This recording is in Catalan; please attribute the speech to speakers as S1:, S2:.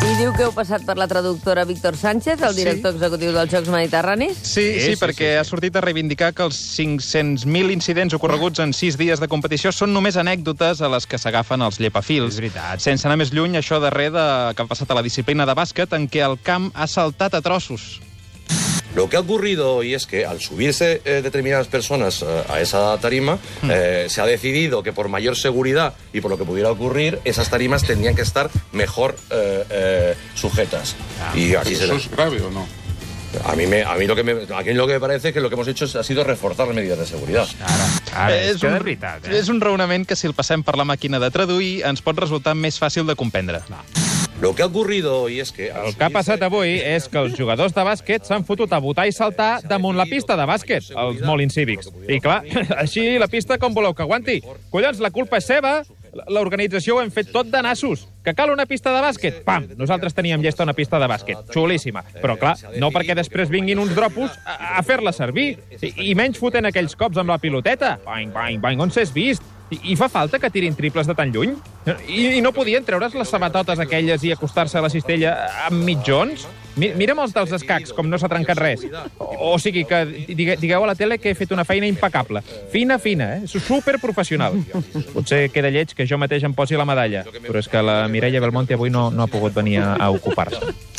S1: I diu que heu passat per la traductora Víctor Sánchez, el director executiu dels Jocs Mediterranis.
S2: Sí,
S3: Sí,
S2: sí,
S3: sí,
S2: perquè
S3: sí.
S2: ha sortit a reivindicar que els 500.000 incidents ocorreguts en 6 dies de competició són només anècdotes a les que s'agafen els llepafils.
S3: És veritat.
S2: Sense anar més lluny, això darrer de, que ha passat a la disciplina de bàsquet, en què el camp ha saltat a trossos.
S4: Lo que ha ocurrido hoy es que al subirse eh, determinadas personas eh, a esa tarima, eh, se ha decidido que por mayor seguridad y por lo que pudiera ocurrir, esas tarimas tendrían que estar mejor eh, eh, sujetas. y así
S5: ¿Eso
S4: será.
S5: es grave o no?
S4: A mí, me, a mí lo que me, a mí lo que me parece es que lo que hemos hecho es- ha sido reforzar las medidas de seguridad.
S3: Ara, ara, és,
S2: És
S3: que
S2: un-
S3: de veritat, eh?
S2: És un raonament que, si el passem per la màquina de traduir, ens pot resultar més fàcil de comprendre.
S4: Lo que ha ocurrido hoy es que...
S6: El que ha passat avui és que els jugadors de bàsquet s'han fotut a votar i saltar damunt la pista de bàsquet, els molt incívics. I clar, així la pista com voleu que aguanti? Collons, la culpa és seva, l'organització ho hem fet tot de nassos. Que cal una pista de bàsquet? Pam! Nosaltres teníem llesta una pista de bàsquet. Xulíssima. Però clar, no perquè després vinguin uns dropos a, a fer-la servir. I, I menys fotent aquells cops amb la piloteta. Bang, bang, bang, on s'és vist? I, I fa falta que tirin triples de tan lluny? I, i no podien treure's les sabatotes aquelles i acostar-se a la cistella amb mitjons? Mi, mira'm els dels escacs, com no s'ha trencat res. O, o sigui que digue, digueu a la tele que he fet una feina impecable. Fina, fina, eh? Superprofessional. Potser queda lleig que jo mateix em posi la medalla, però és que la Mireia Belmonte avui no, no ha pogut venir a, a ocupar-se.